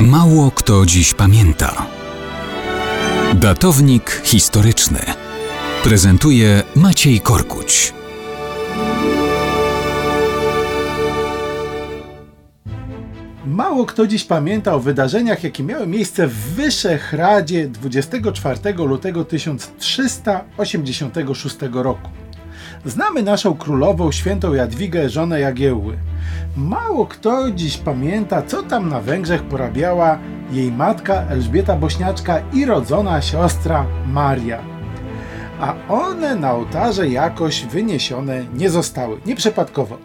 Mało kto dziś pamięta. Datownik historyczny prezentuje Maciej Korkuć. Mało kto dziś pamięta o wydarzeniach, jakie miały miejsce w Wyszehradzie 24 lutego 1386 roku. Znamy naszą królową, świętą Jadwigę, żonę Jagiełły. Mało kto dziś pamięta, co tam na Węgrzech porabiała jej matka Elżbieta Bośniaczka i rodzona siostra Maria. A one na ołtarze jakoś wyniesione nie zostały, nieprzypadkowo.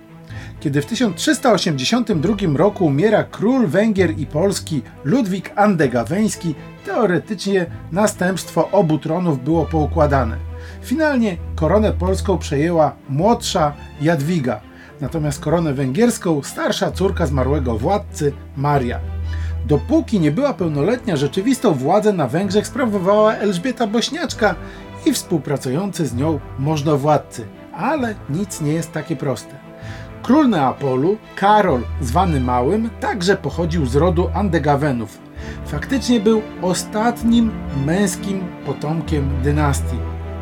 Kiedy w 1382 roku umiera król Węgier i Polski Ludwik Andegaweński, teoretycznie następstwo obu tronów było poukładane. Finalnie koronę polską przejęła młodsza Jadwiga, natomiast koronę węgierską starsza córka zmarłego władcy Maria. Dopóki nie była pełnoletnia, rzeczywistą władzę na Węgrzech sprawowała Elżbieta Bośniaczka i współpracujący z nią możnowładcy. Ale nic nie jest takie proste. Król Neapolu, Karol zwany Małym, także pochodził z rodu Andegawenów. Faktycznie był ostatnim męskim potomkiem dynastii.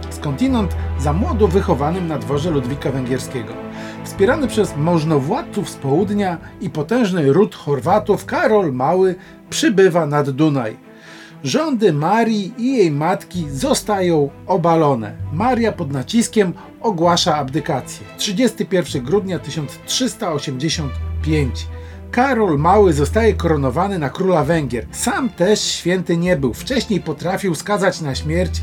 Skądinąd za młodu wychowanym na dworze Ludwika Węgierskiego. Wspierany przez możnowładców z południa i potężny ród Chorwatów, Karol Mały przybywa nad Dunaj. Rządy Marii i jej matki zostają obalone. Maria pod naciskiem ogłasza abdykację. 31 grudnia 1385. Karol Mały zostaje koronowany na króla Węgier. Sam też święty nie był. Wcześniej potrafił skazać na śmierć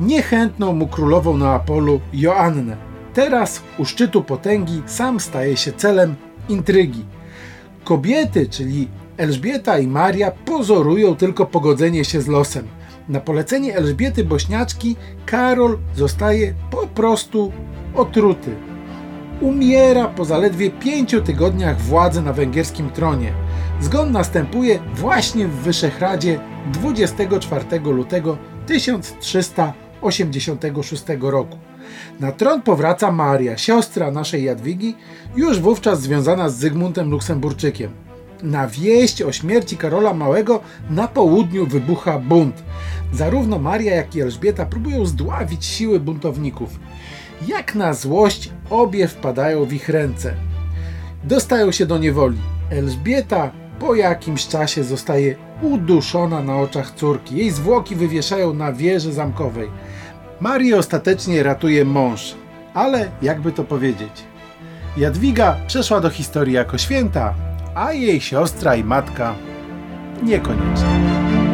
niechętną mu królową Neapolu Joannę. Teraz u szczytu potęgi sam staje się celem intrygi. Kobiety, czyli Elżbieta i Maria, pozorują tylko pogodzenie się z losem. Na polecenie Elżbiety Bośniaczki Karol zostaje po prostu otruty. Umiera po zaledwie pięciu tygodniach władzy na węgierskim tronie. Zgon następuje właśnie w Wyszehradzie 24 lutego 1386 roku. Na tron powraca Maria, siostra naszej Jadwigi, już wówczas związana z Zygmuntem Luksemburczykiem. Na wieść o śmierci Karola Małego na południu wybucha bunt. Zarówno Maria, jak i Elżbieta próbują zdławić siły buntowników. Jak na złość obie wpadają w ich ręce. Dostają się do niewoli. Elżbieta po jakimś czasie zostaje uduszona na oczach córki. Jej zwłoki wywieszają na wieży zamkowej. Marię ostatecznie ratuje mąż, ale jakby to powiedzieć. Jadwiga przeszła do historii jako święta, a jej siostra i matka niekoniecznie.